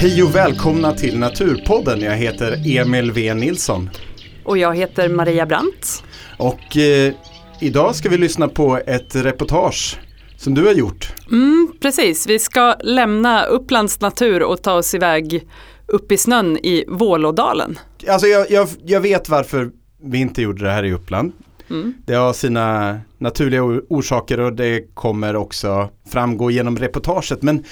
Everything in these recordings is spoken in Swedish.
Hej och välkomna till Naturpodden. Jag heter Emil V Nilsson. Och jag heter Maria Brandt. Och eh, idag ska vi lyssna på ett reportage som du har gjort. Mm, precis, vi ska lämna Upplands natur och ta oss iväg upp i snön i Vålådalen. Alltså jag, jag, jag vet varför vi inte gjorde det här i Uppland. Mm. Det har sina naturliga or- orsaker och det kommer också framgå genom reportaget. Men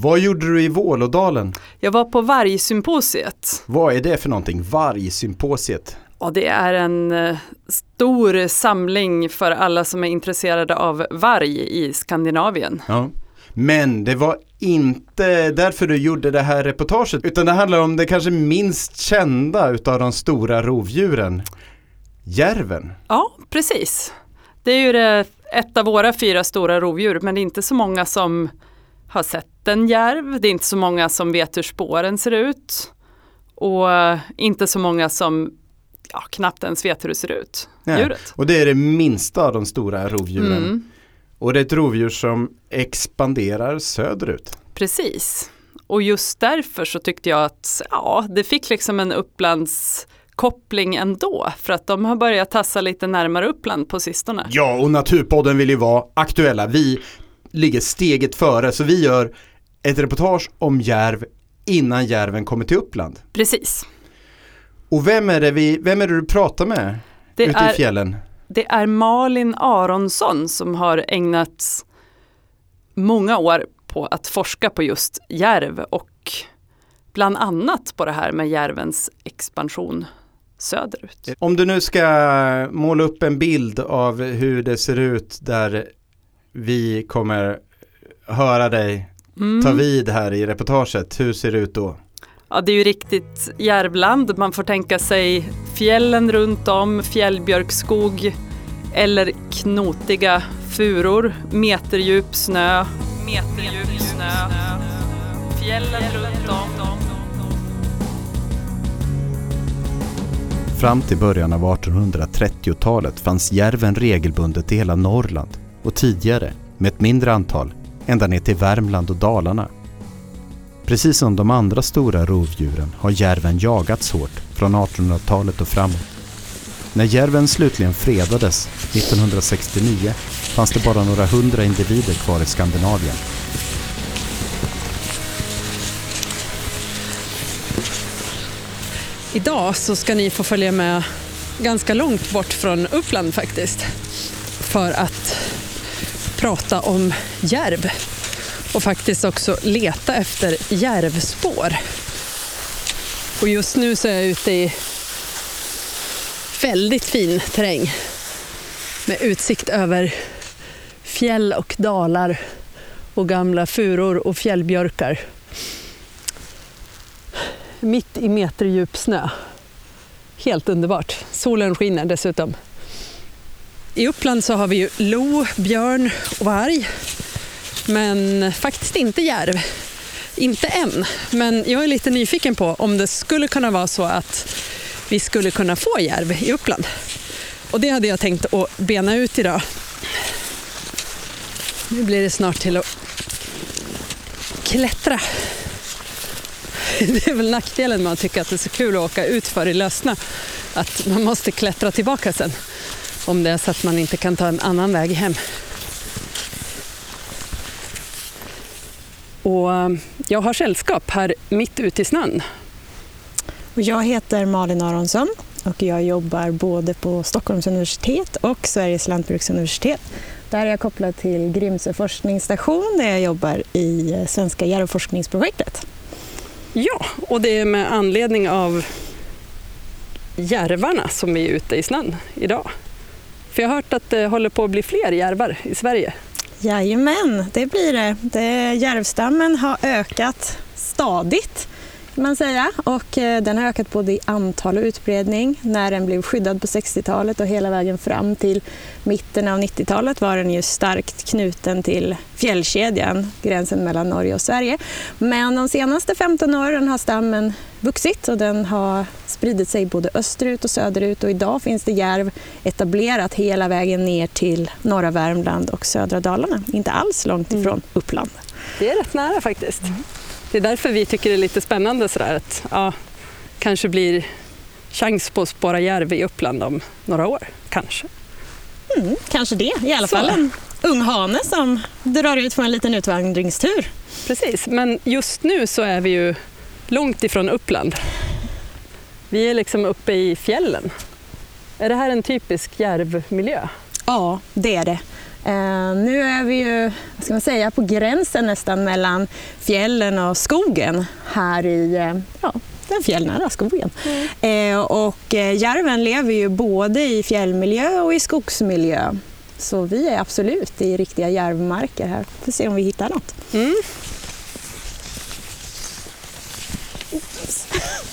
vad gjorde du i Vålådalen? Jag var på Vargsymposiet Vad är det för någonting? Vargsymposiet? och det är en eh, stor samling för alla som är intresserade av varg i Skandinavien. Ja. Men det var inte därför du gjorde det här reportaget utan det handlar om det kanske minst kända utav de stora rovdjuren. Järven. Ja, precis. Det är ju det, ett av våra fyra stora rovdjur men det är inte så många som har sett en järv. Det är inte så många som vet hur spåren ser ut. Och eh, inte så många som ja, knappt ens vet hur det ser ut. Djuret. Och det är det minsta av de stora rovdjuren. Mm, Och det är ett rovdjur som expanderar söderut. precis. Och just därför så tyckte jag att ja, det fick liksom en Upplands koppling ändå för att de har börjat tassa lite närmare Uppland på sistone. Ja, och Naturpodden vill ju vara aktuella. Vi ligger steget före så vi gör ett reportage om järv innan järven kommer till Uppland. Precis. Och vem är det, vi, vem är det du pratar med Det ute i är, fjällen? det är Malin Aronsson som har ägnat många år på att forska på just järv och bland annat på det här med järvens expansion söderut. Om du nu ska måla upp en bild av hur det ser ut där vi kommer höra dig Mm. ta vid här i reportaget, hur ser det ut då? Ja, det är ju riktigt järvland. Man får tänka sig fjällen runt om, fjällbjörkskog eller knotiga furor, meterdjup snö. Meterdjup snö. Fjällen runt om. Fram till början av 1830-talet fanns järven regelbundet i hela Norrland och tidigare, med ett mindre antal, ända ner till Värmland och Dalarna. Precis som de andra stora rovdjuren har järven jagats hårt från 1800-talet och framåt. När järven slutligen fredades 1969 fanns det bara några hundra individer kvar i Skandinavien. Idag så ska ni få följa med ganska långt bort från Uppland faktiskt. För att prata om järv. Och faktiskt också leta efter järvspår. Och just nu så är jag ute i väldigt fin terräng. Med utsikt över fjäll och dalar och gamla furor och fjällbjörkar mitt i meterdjup snö. Helt underbart. Solen skiner dessutom. I Uppland så har vi ju lo, björn och varg. Men faktiskt inte järv. Inte än. Men jag är lite nyfiken på om det skulle kunna vara så att vi skulle kunna få järv i Uppland. Och det hade jag tänkt att bena ut idag. Nu blir det snart till att klättra. Det är väl nackdelen med att tycka att det är så kul att åka ut för i lösna, Att man måste klättra tillbaka sen. Om det är så att man inte kan ta en annan väg hem. Och eh, jag har sällskap här mitt ute i snön. Och jag heter Malin Aronsson och jag jobbar både på Stockholms universitet och Sveriges lantbruksuniversitet. Där är jag kopplad till Grimsö forskningsstation där jag jobbar i eh, Svenska järvforskningsprojektet. Ja, och det är med anledning av järvarna som vi är ute i snön idag. För jag har hört att det håller på att bli fler järvar i Sverige. Jajamän, det blir det. det järvstammen har ökat stadigt kan man säga och eh, den har ökat både i antal och utbredning. När den blev skyddad på 60-talet och hela vägen fram till mitten av 90-talet var den ju starkt knuten till fjällkedjan, gränsen mellan Norge och Sverige. Men de senaste 15 åren har stammen vuxit och den har spridit sig både österut och söderut och idag finns det järv etablerat hela vägen ner till norra Värmland och södra Dalarna. Inte alls långt ifrån Uppland. Det är rätt nära faktiskt. Det är därför vi tycker det är lite spännande sådär att ja, kanske blir chans på att spåra järv i Uppland om några år. Kanske. Mm, kanske det. I alla Så. fall en ung hane som drar ut på en liten utvandringstur. Precis, men just nu så är vi ju långt ifrån Uppland. Vi är liksom uppe i fjällen. Är det här en typisk järvmiljö? Ja, det är det. Eh, nu är vi ju, vad ska man säga, på gränsen nästan mellan fjällen och skogen här i eh, ja, den fjällnära skogen. Eh, och eh, järven lever ju både i fjällmiljö och i skogsmiljö. Så vi är absolut i riktiga järvmarker här. Får se om vi hittar något. Mm.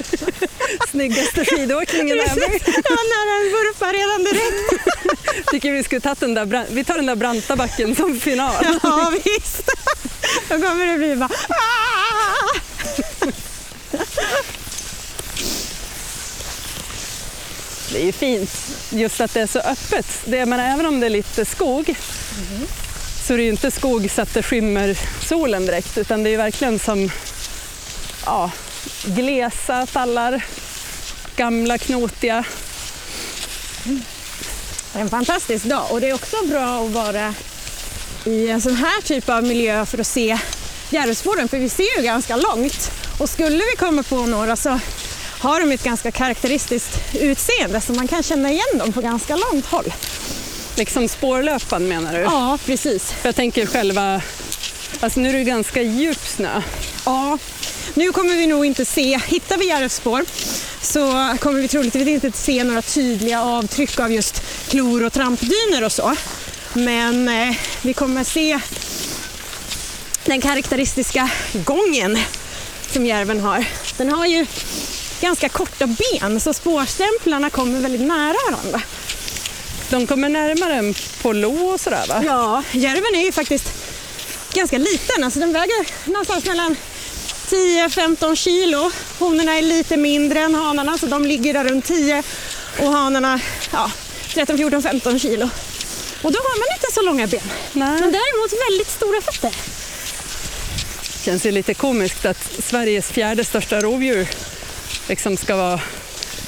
Snyggaste skidåkningen ever. Var nära en vurpa redan direkt. Tycker vi skulle tagit den där, vi tar den där branta backen som final. Ja, visst. Då kommer det bli bara... "Ah!" Det är ju fint just att det är så öppet. Det, menar, även om det är lite skog så är det ju inte skog så att det skymmer solen direkt utan det är ju verkligen som ja, glesa tallar, gamla knotiga. Det är en fantastisk dag och det är också bra att vara i en sån här typ av miljö för att se järvspåren för vi ser ju ganska långt och skulle vi komma på några så har de ett ganska karaktäristiskt utseende så man kan känna igen dem på ganska långt håll. Liksom spårlöpan menar du? Ja, precis. För jag tänker själva, alltså nu är det ganska djup snö. Ja, nu kommer vi nog inte se, hittar vi järvspår så kommer vi troligtvis inte se några tydliga avtryck av just klor och trampdyner och så. Men eh, vi kommer se den karaktäristiska gången som järven har. Den har ju ganska korta ben så spårstämplarna kommer väldigt nära varandra. De kommer närmare än på lo och sådär va? Ja, järven är ju faktiskt ganska liten. Alltså den väger någonstans mellan 10-15 kilo. Honorna är lite mindre än hanarna så de ligger där runt 10 och hanarna ja, 13, 14, 15 kilo. Och då har man inte så långa ben. Nej. Men däremot väldigt stora fötter. känns ju lite komiskt att Sveriges fjärde största rovdjur liksom ska vara,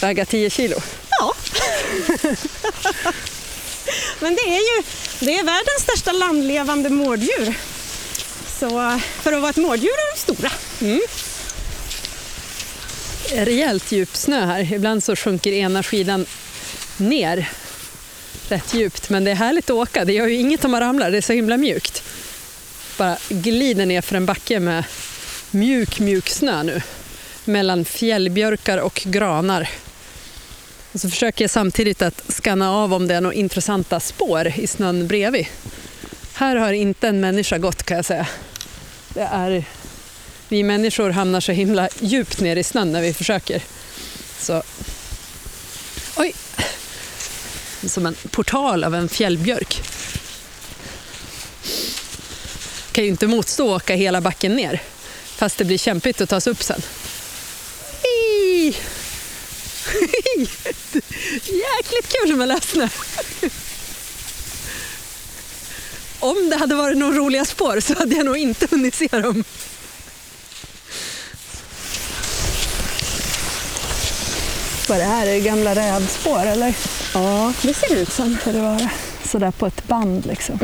väga 10 kilo. Ja. Men det är ju det är världens största landlevande mårddjur. Så för att vara ett mårddjur är de stora. Mm. Rejält djup snö här. Ibland så sjunker ena skidan ner rätt djupt. Men det är härligt att åka. Det gör ju inget om man ramlar. Det är så himla mjukt. Bara glider ner för en backe med mjuk, mjuk snö nu. Mellan fjällbjörkar och granar. Och så försöker jag samtidigt att skanna av om det är några intressanta spår i snön bredvid. Här har inte en människa gått kan jag säga. Det är, vi människor hamnar så himla djupt ner i snön när vi försöker. Så, oj! Som en portal av en fjällbjörk. Kan ju inte motstå att åka hela backen ner. Fast det blir kämpigt att ta sig upp sen. Jäkligt kul med lössnö. Om det hade varit några roliga spår så hade jag nog inte hunnit se dem. Vad det här är gamla rävspår eller? Ja, det ser det ut som. Det vara sådär på ett band liksom?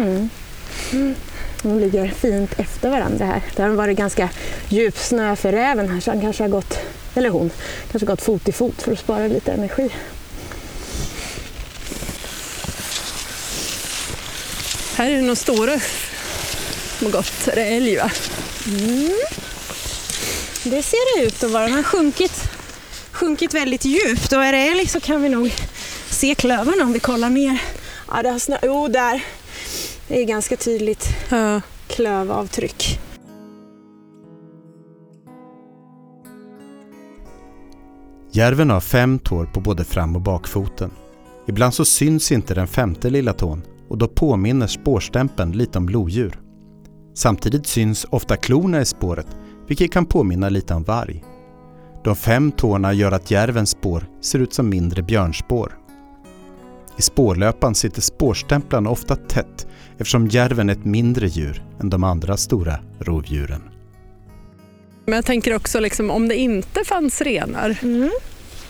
Mm. De ligger fint efter varandra här. Det har varit ganska djup snö för räven här så han kanske har gått, eller hon, kanske gått fot i fot för att spara lite energi. Här är det nog stora som har gått. Är det älg va? Det ser det ut att vara. Den har sjunkit, sjunkit väldigt djupt och är det älg så kan vi nog se klövarna om vi kollar ner. Ja, det har snö. Jo, där. Det är ganska tydligt Ja. klövavtryck. Järven har fem tår på både fram och bakfoten. Ibland så syns inte den femte lilla tån och då påminner spårstämpeln lite om lodjur. Samtidigt syns ofta klorna i spåret, vilket kan påminna lite om varg. De fem tårna gör att järvens spår ser ut som mindre björnspår. I spårlöpan sitter spårstämplarna ofta tätt eftersom järven är ett mindre djur än de andra stora rovdjuren. Men jag tänker också liksom, om det inte fanns renar, Mm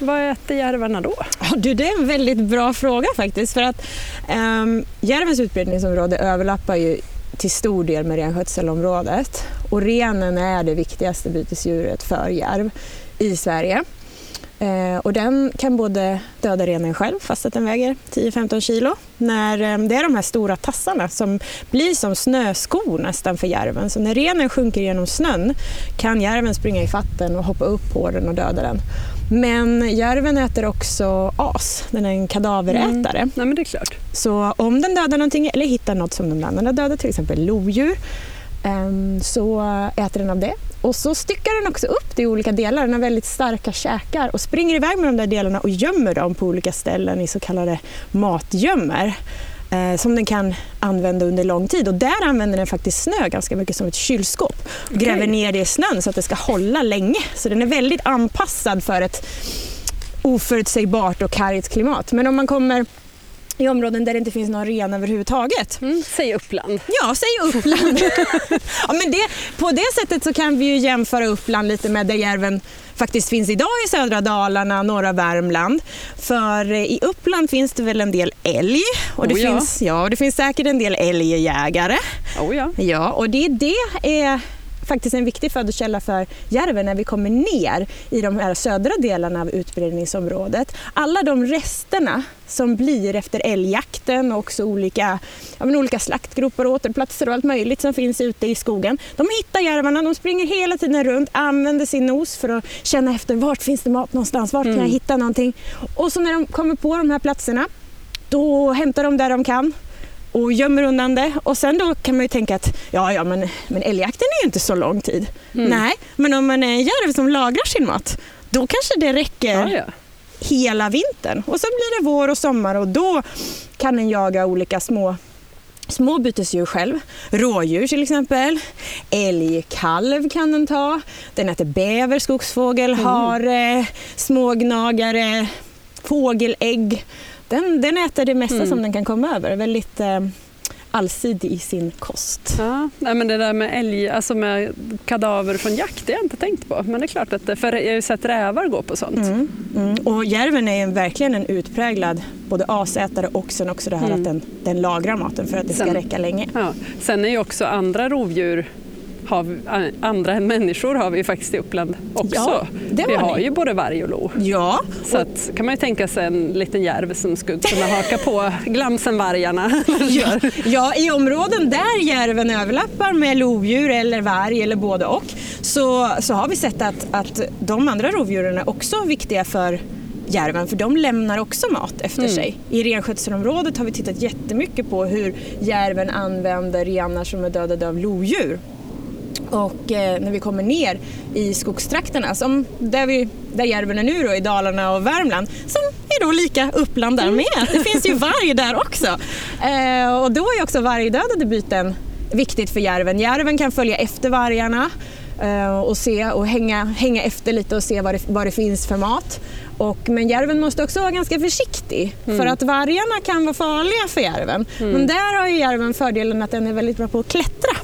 vad äter järvarna då? Oh, du, det är en väldigt bra fråga faktiskt. För att um, järvens utbredningsområde överlappar ju till stor del med renskötselområdet. Och renen är det viktigaste bytesdjuret för järv i Sverige. Eh, och den kan både döda renen själv, fast att den väger 10-15 kilo. När, eh, det är de här stora tassarna som blir som snöskor nästan för järven. Så när renen sjunker genom snön kan järven springa i fatten och hoppa upp på den och döda den. Men järven äter också as, den är en kadaverätare. Nej men det är klart. Så om den dödar någonting eller hittar något som den annan har dödat, till exempel lodjur, ehm, så äter den av det. Och så styckar den också upp det i olika delar. Den har väldigt starka käkar och springer iväg med de där delarna och gömmer dem på olika ställen i så kallade matgömmor som den kan använda under lång tid. Och där använder den faktiskt snö ganska mycket som ett kylskåp. Och Gräver ner det i snön så att det ska hålla länge. Så den är väldigt anpassad för ett oförutsägbart och kargt klimat. Men om man kommer i områden där det inte finns någon ren överhuvudtaget. Mm, säg Uppland. Ja, säg Uppland. ja, men det, på det sättet så kan vi ju jämföra Uppland lite med där järven faktiskt finns idag i södra Dalarna, norra Värmland. För eh, i Uppland finns det väl en del älg och det, Oh ja. finns, ja, och det finns säkert en del älgjägare. Oh, ja. Ja, och det, det är faktiskt en viktig födokälla för järven när vi kommer ner i de här södra delarna av utbredningsområdet. Alla de resterna som blir efter älgjakten och också olika, ja, men olika slaktgropar och återplatser och allt möjligt som finns ute i skogen. De hittar järvarna, de springer hela tiden runt, använder sin nos för att känna efter vart finns det mat någonstans, vart kan jag hitta någonting? Och så när de kommer på de här platserna, då hämtar de där de kan och gömmer undan det. Och sen då kan man ju tänka att ja, ja, men, men älgjakten är ju inte så lång tid. Nej, men om man är en järv som lagrar sin mat, då kanske det räcker Ja, ja. hela vintern. Och sen blir det vår och sommar och då kan den jaga olika små små bytesdjur själv. Rådjur till exempel. Älgkalv kan den ta. Den äter bäver, skogsfågel, hare, smågnagare, fågelägg. Den, den äter det mesta som den kan komma över. Väldigt eh, allsidig i sin kost. Ja, nej, men det där med älg, alltså med kadaver från jakt, det har jag inte tänkt på. Men det är klart att det, för jag har ju sett rävar gå på sånt. Mm. Mm. Och järven är verkligen en utpräglad både asätare och sen också det här att den, den lagrar maten för att det ska Sen- räcka länge. Ja. Sen är ju också andra rovdjur har, vi- andra än människor har vi faktiskt i Uppland också. Ja, det vi har har ni. ju både varg och lo. Ja, Så att, kan man ju tänka sig en liten järv som skulle kunna haka på glamsenvargarna. Ja, ja, i områden där järven överlappar med lodjur eller varg eller både och så, så har vi sett att, att de andra rovdjuren är också viktiga för järven för de lämnar också mat efter sig. I renskötselområdet har vi tittat jättemycket på hur järven använder renar som är dödade av lodjur. Och eh, när vi kommer ner i skogstrakterna, som där, vi, där järven är nu då, i Dalarna och Värmland, som är då lika Uppland där med. Det finns ju varg där också. Eh, och då är också vargdödade byten viktigt för järven. Järven kan följa efter vargarna eh, och, se, och hänga, hänga efter lite och se vad det, vad det finns för mat. Och, men järven måste också vara ganska försiktig för att vargarna kan vara farliga för järven. Men där har ju järven fördelen att den är väldigt bra på att klättra.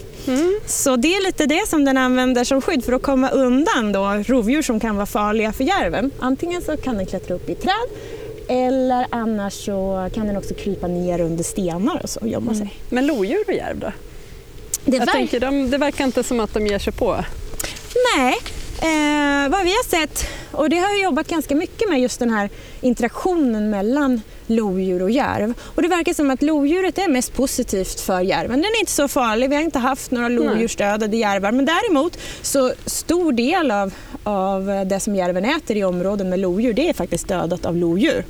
Så det är lite det som den använder som skydd för att komma undan då rovdjur som kan vara farliga för järven. Antingen så kan den klättra upp i träd eller annars så kan den också krypa ner under stenar och så och gömma sig. Men lodjur och järv då? Det Jag verkar- tänker, de, det verkar inte som att de ger sig på. Nej, eh, vad vi har sett, och det har jag jobbat ganska mycket med just den här interaktionen mellan lodjur och järv. Och det verkar som att lodjuret är mest positivt för järven. Den är inte så farlig, vi har inte haft några lodjursdödade järvar. Men däremot så stor del av, av det som järven äter i områden med lodjur, det är faktiskt dödat av lodjur.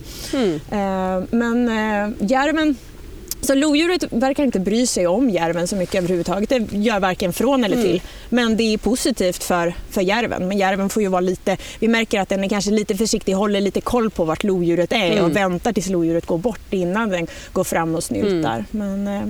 Eh, men eh, järven så lodjuret verkar inte bry sig om järven så mycket överhuvudtaget. Det gör varken från eller till. Men det är positivt för, för järven. Men järven får ju vara lite, vi märker att den är kanske lite försiktig, håller lite koll på vart lodjuret är och väntar tills lodjuret går bort innan den går fram och snyltar. Men, eh,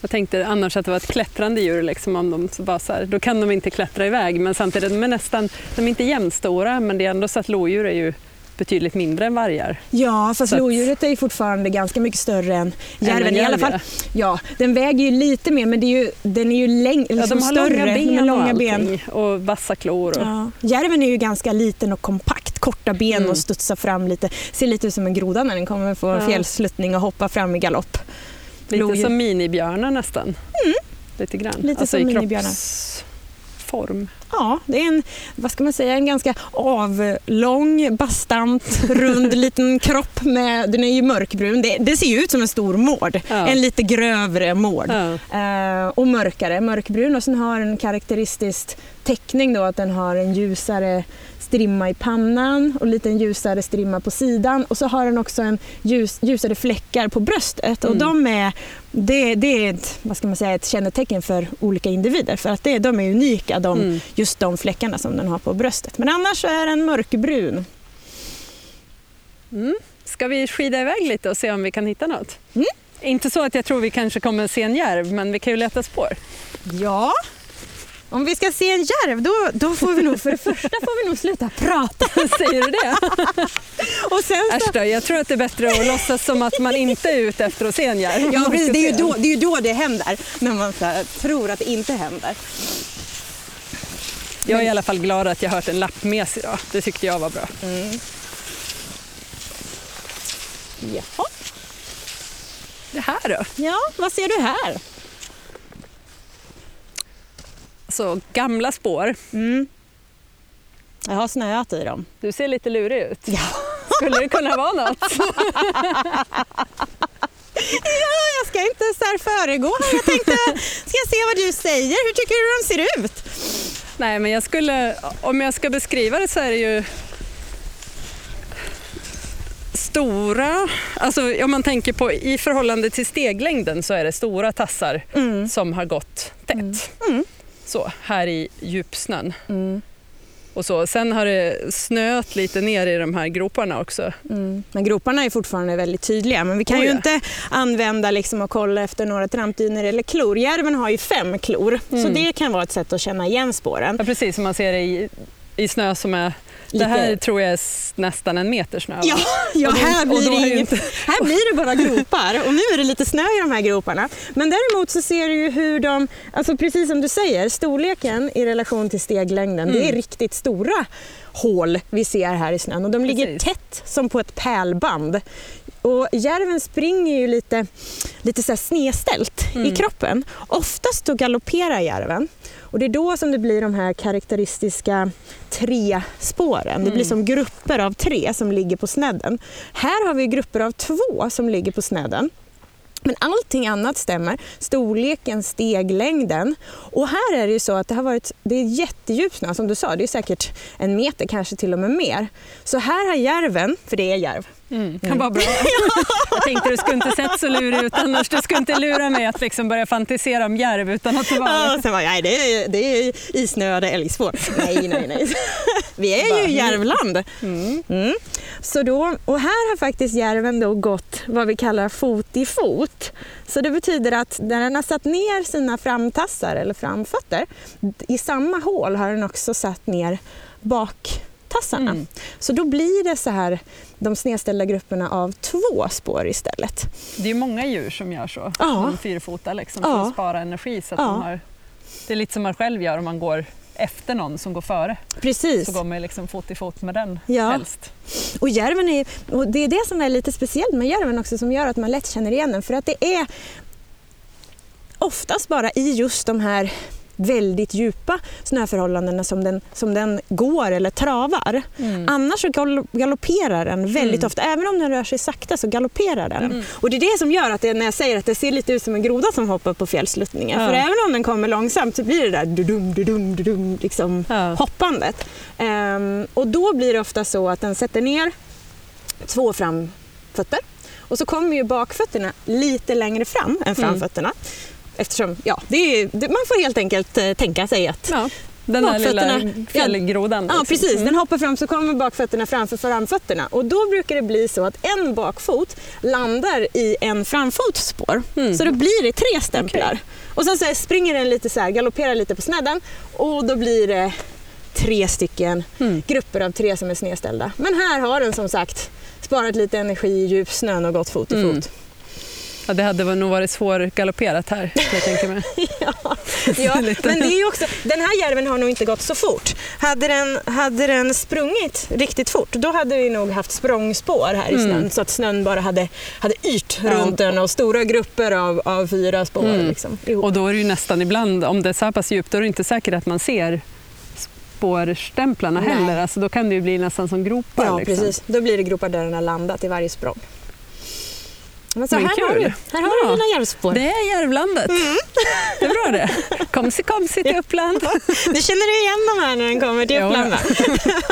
Jag tänkte annars att det var ett klättrande djur, liksom, om de bara så här, då kan de inte klättra iväg. Men samtidigt, de är nästan, de är inte jämnstora, men det är ändå så att lodjur är ju betydligt mindre än vargar. Ja, fast Så lodjuret är ju fortfarande ganska mycket större än järven. en I alla fall. Ja, den väger ju lite mer men det är ju, den är ju läng- Ja, liksom de har större. långa ben, har långa och, ben. och vassa klor. Och, Ja. Järven är ju ganska liten och kompakt, korta ben Mm. och studsar fram lite. Ser lite ut som en groda när den kommer på Ja. fjällsluttning och hoppar fram i galopp. lite lodjur. som minibjörnar nästan. Lite grann. Lite alltså som i minibjörnar. kroppsform. Ja, det är en, vad ska man säga, en ganska avlång, bastant, rund liten kropp. Med, den är ju mörkbrun. Det, det ser ju ut som en stor mård. Ja. En lite grövre mård. Ja. Eh, och mörkare, mörkbrun. Och sen har den karaktäristisk teckning då att den har en ljusare strimma i pannan och lite en ljusare strimma på sidan. Och så har den också en ljus, ljusare fläckar på bröstet. Och Mm. de är, det, det är ett, vad ska man säga, ett kännetecken för olika individer. För att det, de är unika, de, Mm. just de fläckarna som den har på bröstet. Men annars så är den mörkbrun. Mm. Ska vi skida iväg lite och se om vi kan hitta något? Mm. Inte så att jag tror vi kanske kommer se en järv, men vi kan ju leta spår. Ja, om vi ska se en järv då, då får vi nog för det första får vi nog sluta prata. Säger du det? Och sen så, Äsch då, jag tror att det är bättre att låtsas som att man inte är ute efter att se en järv. Ja, precis. Det är, ju då, det är då det händer, när man här, tror att det inte händer. Jag är i alla fall glad att jag hört en lappmes idag. Det tyckte jag var bra. Jaha. Det här då? Ja, vad ser du här? Så gamla spår. Mm. Jag har snöat i dem. Du ser lite lurig ut. Ja. Skulle det kunna vara något? ja, jag ska inte så här föregå här. Jag tänkte, ska jag se vad du säger? Hur tycker du de ser ut? Nej, men jag skulle, om jag ska beskriva det så är det ju stora, alltså om man tänker på i förhållande till steglängden så är det stora tassar Mm. som har gått tätt. Mm. Så, här i djupsnön. Mm. Och så. Sen har det snöat lite ner i de här groparna också. Mm. Men groparna är fortfarande väldigt tydliga. Men vi kan Oh, ju ja. inte använda liksom och kolla efter några trampdyner eller klor. Järven har ju fem klor, så Mm. det kan vara ett sätt att känna igen spåren. Ja, precis som man ser det i, i snö som är, Lite- det här tror jag är nästan en meter snö. Ja, ja då- här, blir det inget, inte- här blir det bara gropar och nu är det lite snö i de här groparna. Men däremot så ser du ju hur de, alltså precis som du säger, storleken i relation till steglängden, det är Mm. riktigt stora hål vi ser här i snön och de ligger Precis. tätt som på ett pärlband. Och järven springer ju lite, lite så snedställt i Mm. kroppen. Oftast då galopperar järven och det är då som det blir de här karaktäristiska tre-spåren. Det blir Mm. som grupper av tre som ligger på snedden. Här har vi grupper av två som ligger på snedden. Men allting annat stämmer. Storleken, steglängden. Och här är det ju så att det har varit, det är jättedjup snö som du sa, det är säkert en meter, kanske till och med mer. Så här har järven, för det är järv, Mm, kan vara bra. Jag tänkte du skulle inte sett så lurig ut annars. Du skulle inte lura mig att liksom börja fantisera om järv utan att det var Ja, bara, nej det är, det är isnöade älgspår. Nej, nej, nej. Vi är ju i järvland. Mm. Mm. Så då, och här har faktiskt järven då gått vad vi kallar fot i fot. Så det betyder att när den har satt ner sina framtassar eller framfötter, i samma hål har den också satt ner baktassarna. Mm. Så då blir det så här de snedställda grupperna av två spår istället. Det är många djur som gör så. Ja. De fyrfotar liksom, för Ja. att spara energi. Så att Ja. de har, det är lite som man själv gör om man går efter någon som går före. Precis. Så går man liksom fot i fot med den Ja. helst. Och järven är, och det är det som är lite speciellt med järven också som gör att man lätt känner igen den. För att det är oftast bara i just de här väldigt djupa snöförhållandena som den, som den går eller travar. Mm. Annars så gal- galopperar den väldigt Mm. ofta. Även om den rör sig sakta så galopperar den. Mm. Och det är det som gör att det, när jag säger att det ser lite ut som en groda som hoppar på fjällsluttningen. Ja. För även om den kommer långsamt så blir det där dudum, dudum, dudum, liksom Ja. hoppandet. Ehm, och då blir det ofta så att den sätter ner två framfötter och så kommer ju bakfötterna lite längre fram än framfötterna. Eftersom, ja, det är, det, man får helt enkelt eh, tänka sig att Ja. Den där lilla fjällgrodan. Ja, liksom. precis. Mm. Den hoppar fram så kommer bakfötterna framför framfötterna. Och då brukar det bli så att en bakfot landar i en framfotsspår. Mm. Så då blir det tre stämplar. Och sen så här springer den lite så här, galopperar lite på snedden och då blir det tre stycken Mm. grupper av tre som är snedställda. Men här har den som sagt sparat lite energi i djupsnön och gått fot i Mm. fot. Ja, det hade nog varit svårgalopperat här, jag tänka mig. Ja, ja, men det är ju också, den här järven har nog inte gått så fort. Hade den, hade den sprungit riktigt fort, då hade vi nog haft språngspår här i Mm. snön. Så att snön bara hade, hade yrt Ja. runt den och stora grupper av, av fyra spår. Mm. Liksom. Och då är det ju nästan ibland, om det är så här pass djupt, då är det inte säkert att man ser spårstämplarna Nej. heller. Alltså, då kan det ju bli nästan som gropar. Ja, liksom. precis. Då blir det gropar där den har landat i varje språng. Men så Men här har kul. du, här har Ja. du dina järvspår. Det är Järvlandet. Mm. Det är bra det. Komsi komsi till Uppland. Du känner du igen de här när den kommer till. Uppland va?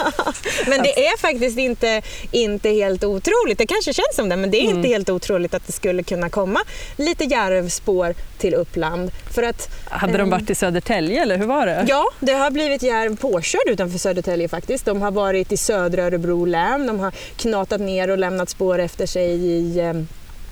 Men det är faktiskt inte, inte helt otroligt. Det kanske känns som det, men det är Mm. inte helt otroligt att det skulle kunna komma lite järvspår till Uppland. För att, Hade de Ehm. varit i Södertälje eller hur var det? ja, det har blivit järv påkörd utanför Södertälje faktiskt. De har varit i södra Örebro län, de har knatat ner och lämnat spår efter sig i eh,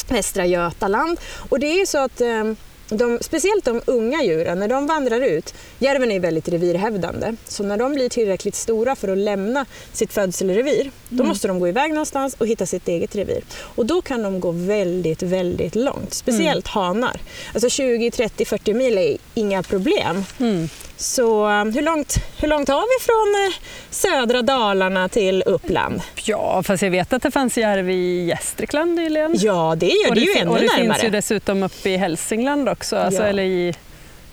Västra Götaland. Och det är ju så att eh, de, speciellt de unga djuren, när de vandrar ut, järven är väldigt revirhävdande, så när de blir tillräckligt stora för att lämna sitt födselrevir, då måste de gå iväg någonstans och hitta sitt eget revir. Och då kan de gå väldigt, väldigt långt, speciellt hanar. Alltså 20, 30, 40 mil är inga problem. Mm. Så eh, hur långt, hur långt har vi från eh, södra Dalarna till Uppland? Ja, fast jag vet att det fanns järv i Gästrikland nyligen. Ja, det gör och det ju fin- ännu och det närmare. finns ju dessutom uppe i Hälsingland också, alltså, Ja. eller i,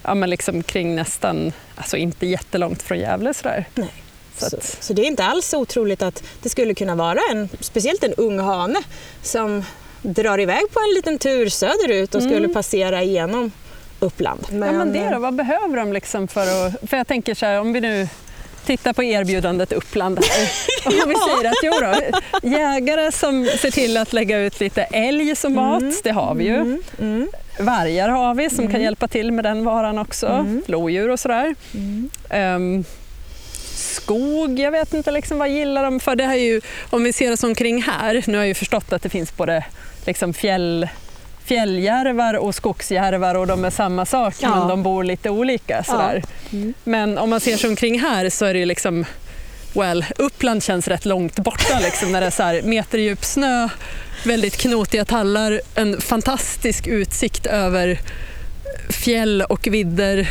ja, men liksom kring nästan, alltså inte jättelångt från Gävle sådär. Nej. Så Så, så det är inte alls otroligt att det skulle kunna vara en, speciellt en ung hane som drar iväg på en liten tur söderut och skulle passera igenom Uppland. ja, men det då, vad behöver de liksom för att, för jag tänker så här, om vi nu tittar på erbjudandet Uppland här. Och vi säger att jo då, jägare som ser till att lägga ut lite älg som mat, det har vi ju. Mm, mm, Vargar har vi som kan hjälpa till med den varan också. Mm. Lodjur och sådär. mm. Ehm, skog, jag vet inte liksom, vad gillar de för? Det här är ju, om vi ser oss omkring här, nu har jag ju förstått att det finns både liksom fjäll, fjälljärvar och skogsjärvar och de är samma sak Ja. men de bor lite olika. Sådär. Mm. Men om man ser sig omkring här så är det liksom Well, Uppland känns rätt långt borta liksom, när det är så här meterdjup snö, väldigt knotiga tallar, en fantastisk utsikt över fjäll och vidder.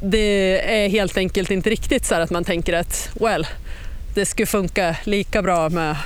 Det är helt enkelt inte riktigt så att man tänker att well, det skulle funka lika bra med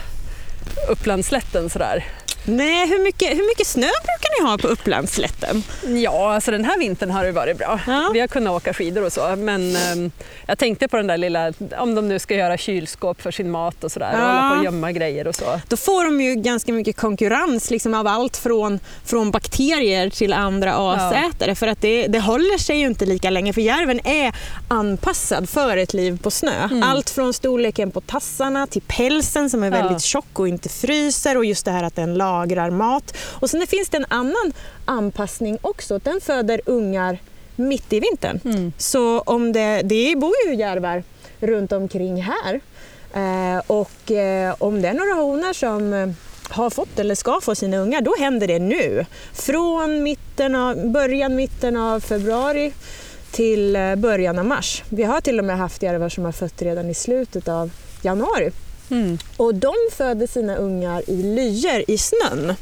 Upplandsslätten sådär. Nej, hur mycket, hur mycket snö brukar ni ha på Upplandsslätten? Ja, alltså den här vintern har det varit bra. Ja. Vi har kunnat åka skidor och så, men ehm, jag tänkte på den där lilla, om de nu ska göra kylskåp för sin mat och sådär, och Ja. hålla på och gömma grejer och så. Då får de ju ganska mycket konkurrens liksom av allt från, från bakterier till andra asätare. För att det, det håller sig ju inte lika länge för järven är anpassad för ett liv på snö. Allt från storleken på tassarna till pälsen som är Ja. väldigt tjock och inte fryser och just det här att den lagrar mat. Och sen finns det en annan anpassning också. Den föder ungar mitt i vintern. Mm. Så om det, det bor ju järvar runt omkring här. Eh, och eh, om det är några honor som eh, har fått eller ska få sina ungar, då händer det nu. Från mitten av, början, mitten av februari till eh, början av mars. Vi har till och med haft järvar som har fött redan i slutet av januari. Mm. Och de föder sina ungar i lyor i snön.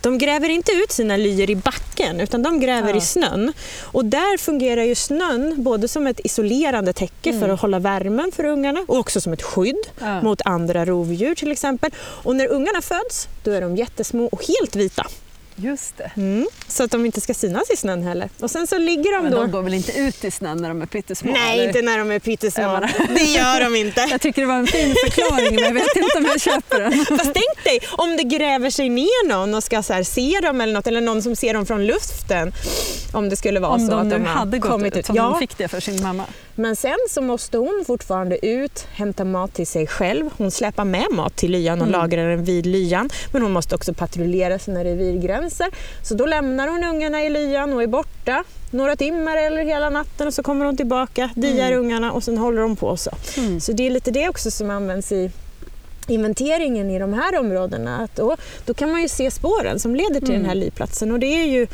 De gräver inte ut sina lyor i backen utan de gräver Ja. i snön. Och där fungerar ju snön både som ett isolerande täcke för att hålla värmen för ungarna och också som ett skydd Ja. mot andra rovdjur till exempel. Och när ungarna föds då är de jättesmå och helt vita. Just det. Mm. Så att de inte ska synas i snön heller. Och sen så ligger de Men då... de går väl inte ut i snön när de är pyttesmå? Nej, eller? inte när de är pyttesmå. Det gör de inte. Jag tycker det var en fin förklaring men jag vet inte om jag köper den. Fast tänk dig om det gräver sig ner någon och ska så här se dem eller något, eller någon som ser dem från luften. Om det skulle vara Om så de att nu de har hade gått kommit ut, ut. som Ja, de fick det för sin mamma. Men sen så måste hon fortfarande ut, hämta mat till sig själv. Hon släpar med mat till lyan och Mm. lagrar den vid lyan. Men hon måste också patrullera sina revirgränser. Så då lämnar hon ungarna i lyan och är borta några timmar eller hela natten och så kommer hon tillbaka, diar ungarna och sen håller de på så. Mm. Så det är lite det också som används i inventeringen i de här områdena. Att då, då kan man ju se spåren som leder till Mm. den här lyplatsen och det är ju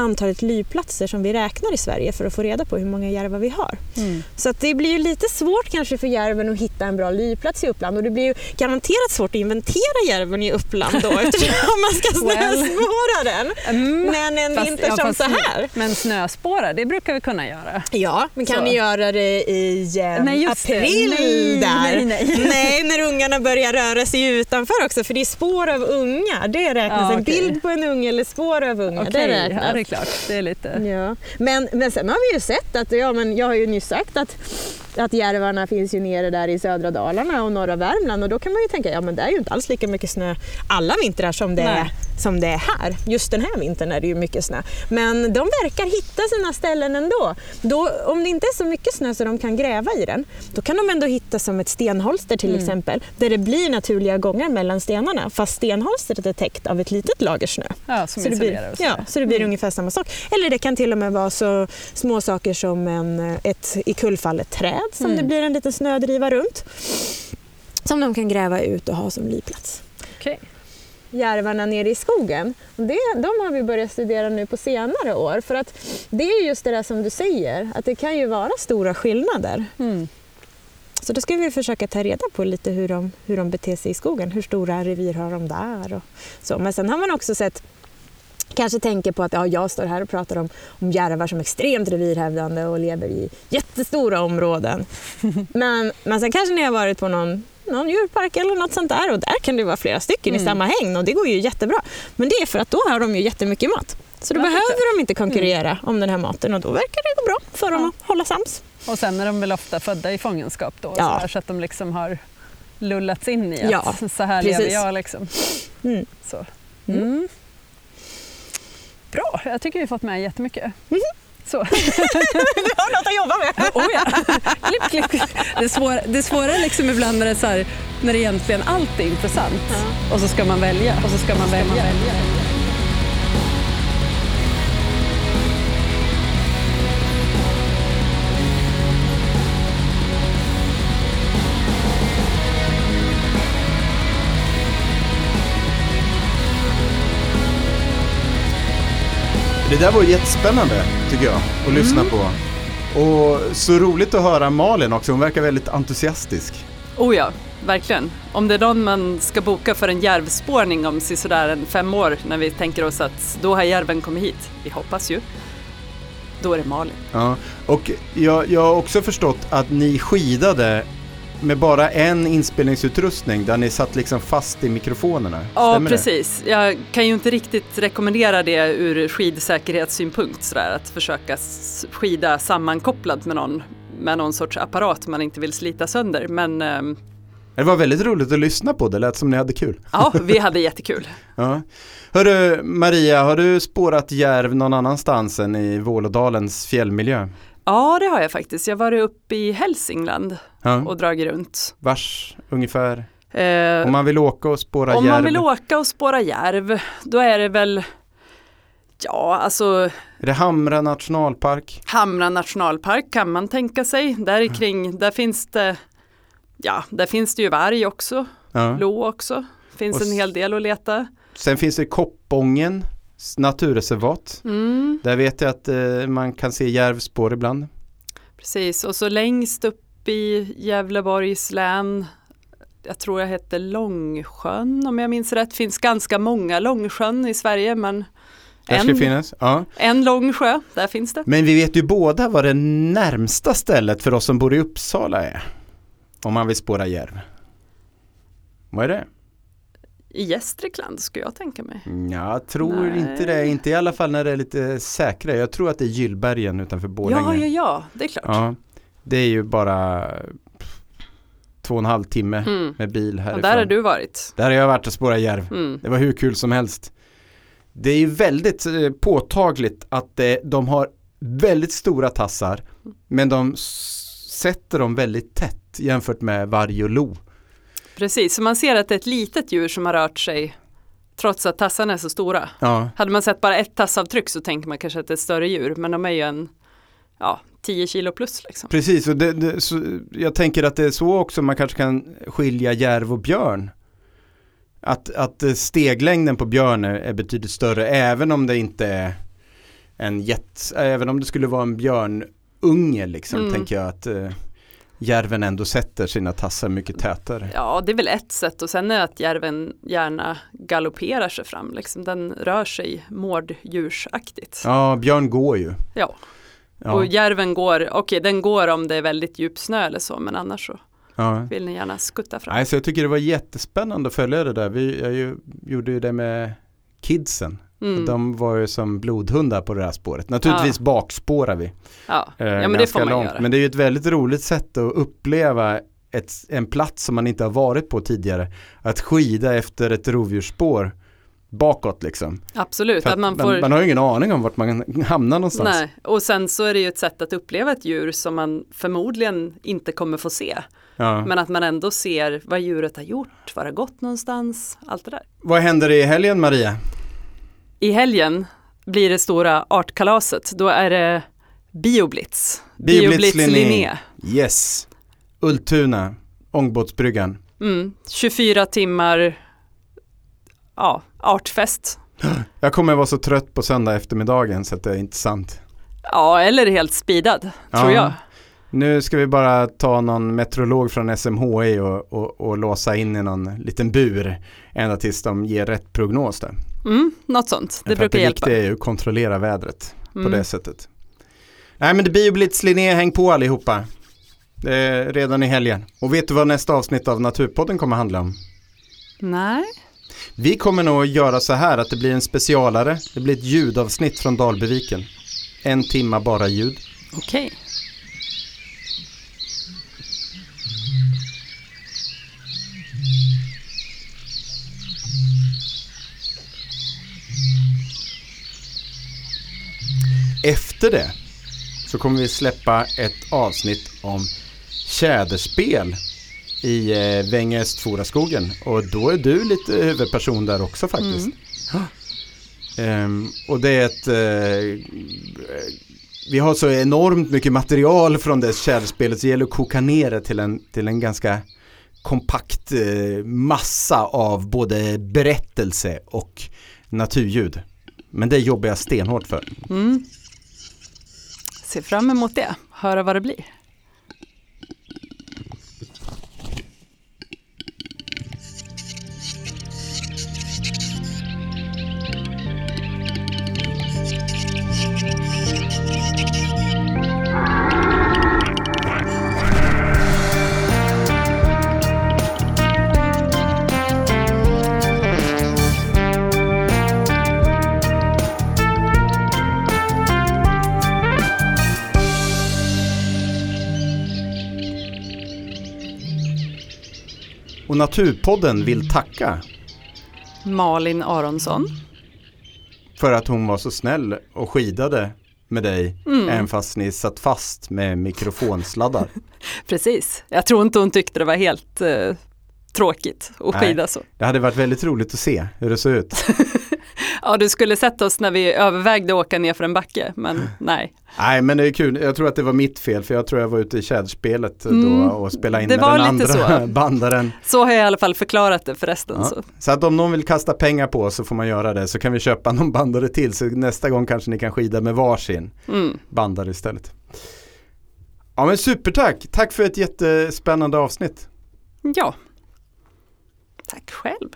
antalet lyplatser som vi räknar i Sverige för att få reda på hur många järvar vi har. Mm. Så att det blir ju lite svårt kanske för järven att hitta en bra lyplats i Uppland och det blir ju garanterat svårt att inventera järven i Uppland då eftersom man ska snöspåra den. Mm. Men en Fast- vinter ja, som så här. Men snöspåra, det brukar vi kunna göra. Ja, men kan Så. ni göra det i eh, Nej, april Nej, där? nej, nej. Nej, när ungarna börjar röra sig utanför också för det är spår av ungar. Det räknas. Ja, En okej. bild på en unge eller spår av ungar, Okej, det ja, räknas. det är klart. Det är lite... Ja. Men, men sen har vi ju sett att, ja, men jag har ju nyss sagt att, att järvarna finns ju nere där i södra Dalarna och norra Värmland och då kan man ju tänka, ja men det är ju inte alls lika mycket snö alla vintrar som det, är, Nej. Som det är här. Just den här vintern är det ju mycket snö. Men de verkar hitta sina ställen ändå. Då, om det inte är så mycket snö så de kan gräva i den, då kan de ändå hitta som ett stenholster till Mm. exempel, där det blir naturliga gångar mellan stenarna, fast stenholstret är täckt av ett litet lager snö. Ja, Så det, blir, ja, så det blir ungefär samma sak. Eller det kan till och med vara så små saker som en, ett ikullfallet träd som Mm. det blir en liten snödriva runt. Som de kan gräva ut och ha som liplats. Okej. Järvarna nere i skogen, det, de har vi börjat studera nu på senare år. För att det är just det där som du säger, att det kan ju vara stora skillnader. Mm. Så då ska vi försöka ta reda på lite hur de, hur de beter sig i skogen. Hur stora revir har de där? Och så. Men sen har man också sett Kanske tänker på att ja, jag står här och pratar om, om järvar som extremt revirhävdande och lever i jättestora områden. Men, men sen kanske ni har varit på någon, någon djurpark eller något sånt där och där kan det vara flera stycken i Mm. samma hägn och det går ju jättebra. Men det är för att då har de ju jättemycket mat. Så då Ja, behöver de inte konkurrera om den här maten och då verkar det gå bra för dem Ja. att hålla sams. Och sen är de väl ofta födda i fångenskap då, Ja. så, här, så att de liksom har lullats in i att Ja, så här lever precis. jag. Liksom. Mm. Så. Mm. Mm. Bra, jag tycker vi fått med jättemycket. Mhm. Så. Du har något att jobba med! Oh ja. klipp, klipp, klipp. Det, svåra, det svåra är liksom ibland när det, är så här, när det egentligen allt är intressant och så ska man välja. Och så ska man välja. Det där var jättespännande tycker jag att lyssna på. Och så roligt att höra Malin också, hon verkar väldigt entusiastisk. Oh ja, verkligen. Om det är någon man ska boka för en järvspårning om sådär en fem år när vi tänker oss att då har järven kommit hit, vi hoppas ju, då är det Malin. Ja. Och jag, jag har också förstått att ni skidade med bara en inspelningsutrustning där ni satt liksom fast i mikrofonerna. Ja, Stämmer det? precis. Jag kan ju inte riktigt rekommendera det ur skidsäkerhetssynpunkt, sådär, att försöka skida sammankopplat med någon, med någon sorts apparat man inte vill slita sönder. Men ehm, Det var väldigt roligt att lyssna på, det lät som ni hade kul. ja, vi hade jättekul. Ja. Hörru Maria, har du spårat järv någon annanstans än i Vålådalens fjällmiljö? Ja, det har jag faktiskt. Jag har varit uppe i Hälsingland Ja. och dragit runt. Vars ungefär? Eh, Om man vill åka och spåra Om järv? man vill åka och spåra järv, då är det väl, ja alltså Är det Hamra nationalpark? Hamra nationalpark kan man tänka sig. Där kring, där finns det, ja, där finns det ju varg också, Ja. lo också. Finns Och en hel del att leta. Sen finns det Koppången naturreservat. Mm, Där vet jag att eh, man kan se järvspår ibland. precis, och så längst upp i Gävleborgs län, jag tror jag heter Långsjön om jag minns rätt, finns ganska många Långsjön i Sverige men en, finnas. Ja. en Långsjö, där finns det. Men vi vet ju båda vad det närmsta stället för oss som bor i Uppsala är. Om man vill spåra järv. Vad är det? I Gästrikland skulle jag tänka mig. Jag tror Nej. inte det, inte i alla fall när det är lite säkrare. Jag tror att det är Gyllbergen utanför Borlänge. Ja, ja, ja, det är klart. Ja, det är ju bara två och en halv timme Mm. med bil härifrån. Och där har du varit. Där har jag varit och spårat järv. Mm. Det var hur kul som helst. Det är ju väldigt eh, påtagligt att de har väldigt stora tassar men de sätter dem väldigt tätt jämfört med varg och lo. Precis, så man ser att det är ett litet djur som har rört sig trots att tassarna är så stora. Ja, Hade man sett bara ett tassavtryck så tänker man kanske att det är ett större djur, men de är ju en ja, 10 kilo plus liksom. precis. Och det, det, jag tänker att det är så också man kanske kan skilja järv och björn. Att, att steglängden på björn är, är betydligt större även om det inte är en jet, även om det skulle vara en björnunge liksom, Mm. tänker jag att eh, järven ändå sätter sina tassar mycket tätare. Ja, det är väl ett sätt och sen är att järven gärna galopperar sig fram. Liksom. Den rör sig mårddjursaktigt. Ja, björn går ju. Ja. Ja, Och järven går, okej den går om det är väldigt djup snö eller så, men annars så ja. vill ni gärna skutta fram. Nej, så jag tycker det var jättespännande att följa det där. Vi jag ju, gjorde ju det med kidsen. Mm. De var ju som blodhundar på det här spåret. Naturligtvis bakspårar vi. ja. eh, ja, men det får man långt. göra. Men det är ju ett väldigt roligt sätt att uppleva ett, en plats som man inte har varit på tidigare. Att skida efter ett rovdjursspår bakåt liksom. Absolut, att att man man, får man har ju ingen aning om vart man hamnar någonstans. Nej, och sen så är det ju ett sätt att uppleva ett djur som man förmodligen inte kommer få se. Ja. Men att man ändå ser vad djuret har gjort, var det gått någonstans, allt det där. Vad händer i helgen Maria? I helgen blir det stora artkalaset, då är det Bioblitz. Bioblitz Linné. Linné. Yes. Ultuna, ångbåtsbryggan. Mm, 24 timmar ja, artfest. Jag kommer vara så trött på söndag eftermiddagen så att det är inte sant. Ja, eller helt speedad, tror Ja. jag. Nu ska vi bara ta någon meteorolog från SMHI och, och, och låsa in i någon liten bur ända tills de ger rätt prognos där. Mm, något sånt, det att brukar det hjälpa. viktiga är ju att kontrollera vädret Mm. på det sättet. Nej men det blir ju Blitz Linné, häng på allihopa. Det är redan i helgen. Och vet du vad nästa avsnitt av Naturpodden kommer handla om? Nej, Vi kommer nog göra så här att det blir en specialare. Det blir ett ljudavsnitt från Dalbyviken. En timma bara ljud. okej. Efter det så kommer vi släppa ett avsnitt om tjäderspel i eh, Vängö-Östforaskogen. Och då är du lite huvudperson där också faktiskt. Ehm, och det är ett... Eh, vi har så enormt mycket material från det tjäderspelet så det gäller att koka ner det till en, till en ganska kompakt eh, massa av både berättelse och naturljud. Men det jobbar jag stenhårt för. Mm. Se fram emot det, höra vad det blir. Och Naturpodden vill tacka Malin Aronsson. för att hon var så snäll och skidade med dig Mm. även fast ni satt fast med mikrofonsladdar. Precis, jag tror inte hon tyckte det var helt eh, tråkigt att Nej. skida så. Det hade varit väldigt roligt att se hur det såg ut. Ja, du skulle sett oss när vi övervägde åka ner för en backe, men nej. Nej men det är kul, jag tror att det var mitt fel för jag tror jag var ute i tjäderspelet Mm, då och spelade in det med var den lite andra så. bandaren. Så har jag i alla fall förklarat det förresten. Ja. Så. Så att om någon vill kasta pengar på oss så får man göra det så kan vi köpa någon bandare till så nästa gång kanske ni kan skida med varsin Mm. bandare istället. Ja men supertack, tack för ett jättespännande avsnitt. Ja. Tack själv.